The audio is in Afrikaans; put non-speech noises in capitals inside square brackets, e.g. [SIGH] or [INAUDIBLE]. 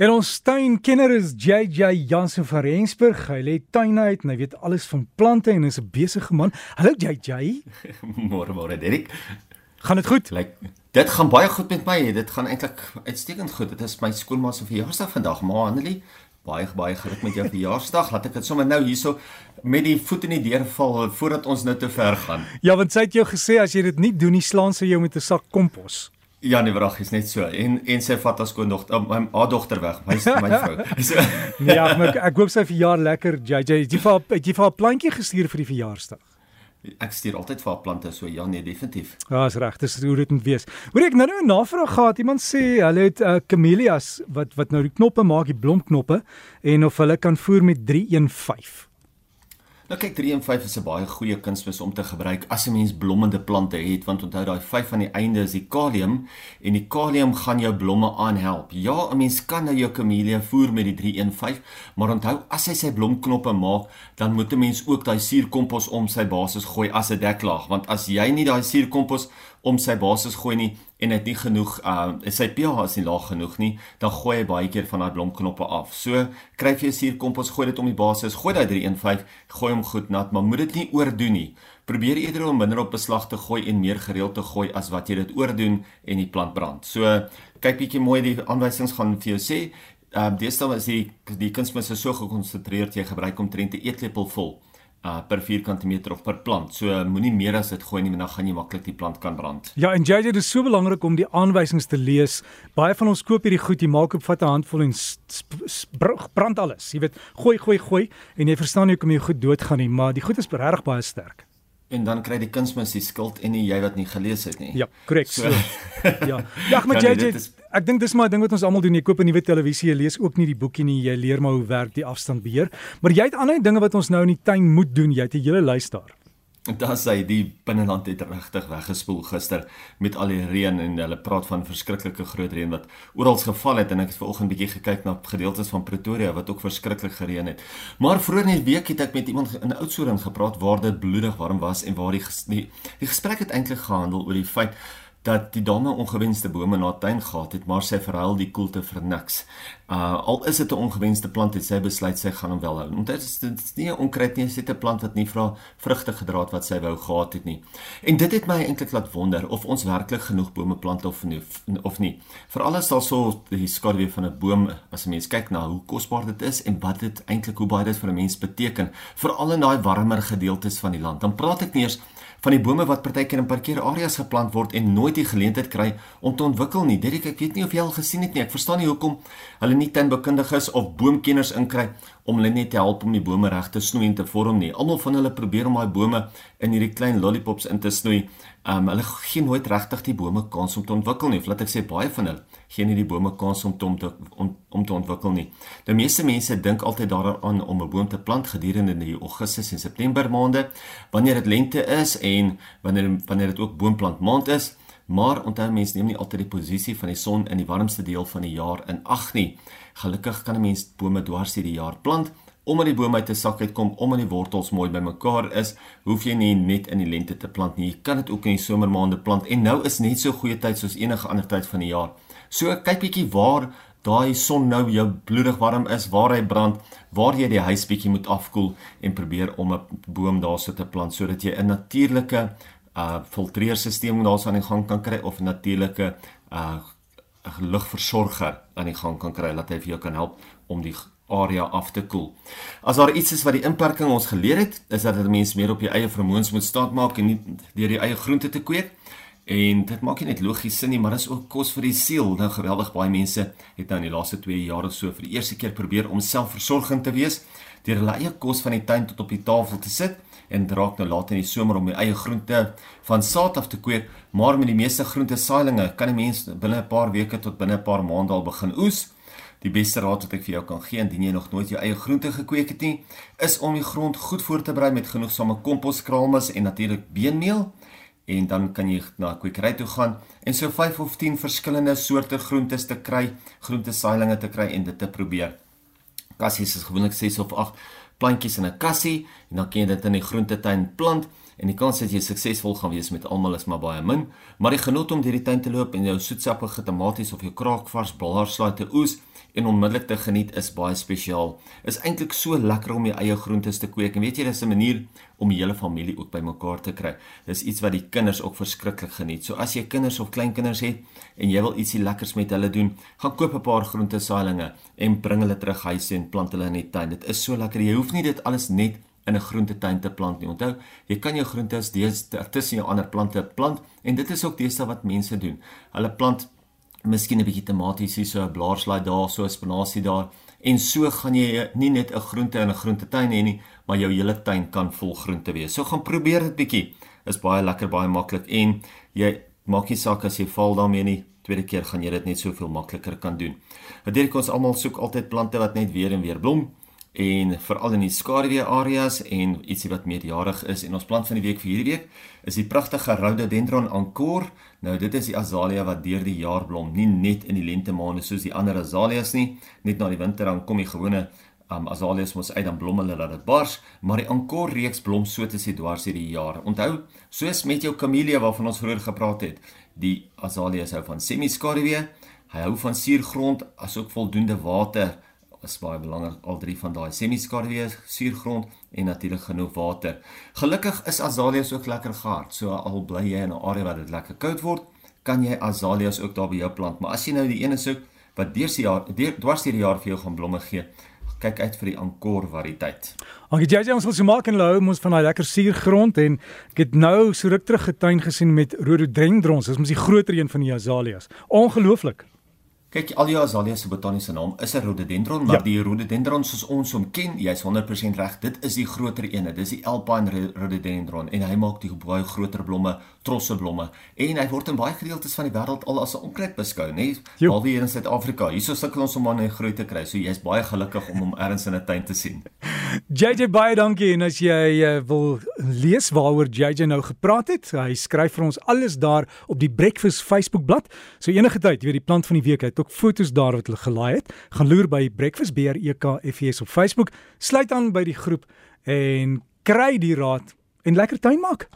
En ons tuinkenner is JJ Jansen van Rensburg. Hy lê tuin uit en hy weet alles van plante en is 'n besige man. Hallo JJ. [LAUGHS] Môre môre Derek. Gaan dit goed? Lyk dit gaan baie goed met my. Dit gaan eintlik uitstekend goed. Dit is my skoonma se verjaarsdag vandag, maar Annelie, baie baie geluk met jou [LAUGHS] verjaarsdag. Laat ek dit sommer nou hierso met die voet in die deur val voordat ons nou te ver gaan. Ja, want sy het jou gesê as jy dit nie doen nie, slaan sy jou met 'n sak kompos. Ja, nee, wrag is net so. En en sy vat haar skoondogter, uh, my haar dogter weg. My my vrou. [LAUGHS] So. nee, ja, maar ek hoop sy verjaar lekker. JJ, het jy vir het jy vir haar plantjie gestuur vir die verjaarsdag? Ek stuur altyd vir haar plante so. Ja, nee, definitief. Ja, is reg. Dis hoe dit moet wees. Hoor ek nou nou 'n navraag gehad. Iemand sê hulle het uh, camellias wat wat nou die knoppe maak, die blomknoppe en of hulle kan voer met 315. Nou kyk 3 en 5 is 'n baie goeie kunsmis om te gebruik as 'n mens blommende plante het want onthou daai 5 aan die einde is die kalium en die kalium gaan jou blomme aanhelp. Ja, 'n mens kan nou jou kamelia voer met die 315, maar onthou as hy sy blomknoppe maak, dan moet 'n mens ook daai suurkompos om sy basis gooi as 'n deklaag want as jy nie daai suurkompos om sy basis gooi nie en dit nie genoeg uh sy pH is nie laag genoeg nie, dan gooi hy baie keer van daai blomknoppe af. So kry jy suurkompos, gooi dit om die basis, gooi daai 315, gooi hom goed nat, maar moet dit nie oordoen nie. Probeer eerder om minder op beslag te gooi en meer gereeld te gooi as wat jy dit oordoen en die plant brand. So kyk bietjie mooi die aanwysings gaan vir jou sê. Ehm uh, deesdae is die die kunsmis so gekonsentreerd jy gebruik omtrent 'n eetlepel vol uh per vierkante meter of per plant. So uh, moenie meer as dit gooi nie, want dan gaan jy maklik die plant kan brand. Ja, en JJ, dit is so belangrik om die aanwysings te lees. Baie van ons koop hierdie goed, jy maak op vat 'n handvol en brand alles. Jy weet, gooi, gooi, gooi en jy verstaan nie hoekom jy goed doodgaan nie, maar die goed is regtig baie sterk. En dan kry die kunsmis die skuld en nie jy wat nie gelees het nie. Ja, korrek. So, ja. [LAUGHS] Ja, maar JJ, ja, nee, Ek dink dis maar 'n ding wat ons almal doen. Jy koop 'n nuwe televisie, jy lees ook nie die boekie nie, jy leer maar hoe werk die afstandbeheer. Maar jy het ander dinge wat ons nou in die tuin moet doen. Jy het 'n hele lys daar. Daar sê die binneland het regtig weggespoel gister met al die reën en hulle praat van verskriklike groot reën wat oral geval het en ek het vanoggend bietjie gekyk na gedeeltes van Pretoria wat ook verskriklik gereën het. Maar vroeër in die week het ek met iemand in Oudtshoorn gepraat waar dit bloedig warm was en waar die die, die gesprek het eintlik gehandel oor die feit dat die dame ongewenste bome na tuin gehad het, maar sy verhuil die koelte vir niks. Uh al is dit 'n ongewenste plant het sy besluit sy gaan hom wel hou. Want dit is dit is nie 'n onkruid nie, dit is 'n plant wat nie vra vrugte gedra het wat sy wou gehad het nie. En dit het my eintlik laat wonder of ons werklik genoeg bome plant of nie of nie. Veral as daar so die skaduwee van 'n boom as 'n mens kyk na hoe kosbaar dit is en wat dit eintlik hoe baie dit vir 'n mens beteken, veral in daai warmer gedeeltes van die land. Dan praat ek nie eers van die bome wat partykeer in parkeer areas geplant word en nooit die geleentheid kry om te ontwikkel nie. Dirk, ek weet nie of jy al gesien het nie. Ek verstaan nie hoekom hulle nie tuinbekundig is of boomkenners inkry om hulle net te help om die bome reg te snoei en te vorm nie. Almal van hulle probeer om daai bome in hierdie klein lollipops in te snoei. Um hulle gee nooit regtig die bome kans om te ontwikkel nie. Of laat ek sê baie van hulle gee nie die bome kans om te om te om, om te ontwikkel nie. Die meeste mense dink altyd daaraan om 'n boom te plant gedurende die Augustus en September maande wanneer dit lente is en wanneer wanneer dit ook boomplant maand is. Maar onthou mense neem nie altyd die posisie van die son in die warmste deel van die jaar in ag nie. Gelukkig kan 'n mens bome dwars hierdie jaar plant omdat die boom uit 'n sak uitkom, omdat die wortels mooi bymekaar is, hoef jy nie net in die lente te plant nie. Jy kan dit ook in die somermaande plant en nou is net so goeie tyd soos enige ander tyd van die jaar. So kyk bietjie waar daai son nou jou bloedig warm is, waar hy brand, waar jy die huis bietjie moet afkoel en probeer om 'n boom daarso te plant sodat jy 'n natuurlike uh filtreerstelsel daarso aan die gang kan kry of natuurlike uh lugversorger aan die gang kan kry dat hy vir jou kan help om die area af te koel. As daar iets is wat die inperking ons geleer het, is dat 'n mens meer op jou eie vermoëns moet staatmaak en nie deur die eie groente te kweek. En dit maak nie net logies sin nie, maar dit is ook kos vir die siel. Nou geweldig baie mense het nou in die laaste 2 jaar of so vir die eerste keer probeer om selfversorgend te wees deur hulle eie kos van die tuin tot op die tafel te sit en draak nou later in die somer om die eie groente van saad af te kweek, maar met die meeste groente saailinge kan 'n mens binne 'n paar weke tot binne 'n paar maande al begin oes. Die beste raad wat ek vir jou kan gee indien jy nog nooit jou eie groente gekweek het nie, is om die grond goed voor te berei met genoegsame komposkraalmis en natuurlik beenmeel en dan kan jy na 'n kwekery toe gaan en so 5 of 10 verskillende soorte groentes te kry, groente saailinge te kry en dit te probeer. Kassies is gewoonlik 6 of 8 plantjies in 'n kassie en dan kan jy dit in die groentetuin plant en die kans dat jy suksesvol gaan wees met almal is maar baie min, maar die genot om deur die tuin te loop en jou soetsappige tomaties of jou kraakvars blaarslaai te oes en onmiddellik te geniet is baie spesiaal. Is eintlik so lekker om jou eie groentes te kweek en weet jy dis 'n manier om die hele familie ook bymekaar te kry. Dis iets wat die kinders ook verskriklik geniet. So as jy kinders of kleinkinders het en jy wil ietsie lekkers met hulle doen, gaan koop 'n paar groentesaailinge en bring hulle terug huis en plant hulle in die tuin. Dit is so lekker. Jy hoef nie dit alles net in 'n groentetuin te plant nie. Onthou, jy kan jou groentes tussen jou ander plante plant en dit is ook deesdae wat mense doen. Hulle plant miskien 'n bietjie tomaties hier so 'n blaarslaai daar, so 'n spinasie daar en so gaan jy nie net 'n groente in 'n groentetuin hê nie, maar jou hele tuin kan vol groente wees. So gaan probeer dit bietjie. Is baie lekker, baie maklik en jy maak nie saak as jy val daarmee nie. Tweede keer gaan jy dit net soveel makliker kan doen. Wat dink ons almal soek altyd plante wat net weer en weer blom en veral in die skaduwee areas en ietsie wat meerjarig is en ons plant van die week vir hierdie week is die pragtige rhododendron ankor. Nou dit is die azalia wat deur die jaar blom, nie net in die lente maande soos die ander azalias nie, net na die winter dan kom die gewone um, azalias mos uit dan blom hulle dat dit bars, maar die ankor reeks blom so tussen dwars hierdie jaar. Onthou, soos met jou camellia waarvan ons vroeër gepraat het, die azalias hou van semi-skaduwee, hy hou van suurgrond asook voldoende water is baie belangrik al drie van daai semi-skaduwee, suurgrond en natuurlik genoeg water. Gelukkig is azaleas ook lekker gehard. So al bly jy in 'n area waar dit lekker koud word, kan jy azaleas ook daar by jou plant. Maar as jy nou die ene soek wat deur die jaar dwars deur die jaar vir jou gaan blomme gee, kyk uit vir die ankor variëteit. Ag jy jy ons wil so maak en hou ons van daai lekker suurgrond en ek het nou so ruk terug getuin gesien met rhododendrons. Dis mos die groter een van die azaleas. Ongelooflik. Kyk, al die azalea se botaniese naam is 'n rhododendron, maar ja. die rhododendron soos ons hom ken, jy's 100% reg, dit is die groter ene. Dis die alpine rhododendron en hy maak die baie groter blomme, trosse blomme en hy word in baie gedeeltes van die wêreld al as 'n onkruid beskou, nê? Behalwe hier in Suid-Afrika. Hierso sukkel ons om aan 'n groei te kry. So jy's baie gelukkig om hom ergens in 'n tuin te sien. [LAUGHS] JJ baie dankie en as jy uh, wil lees waaroor JJ nou gepraat het, hy skryf vir ons alles daar op die Breakfast Facebook bladsy. So enige tyd, jy weet die plant van die week, hy ook foto's daar wat hulle gelaai het. Gaan loer by Breakfast Beer EKFS op Facebook. Sluit aan by die groep en kry die raad en lekker tuin maak.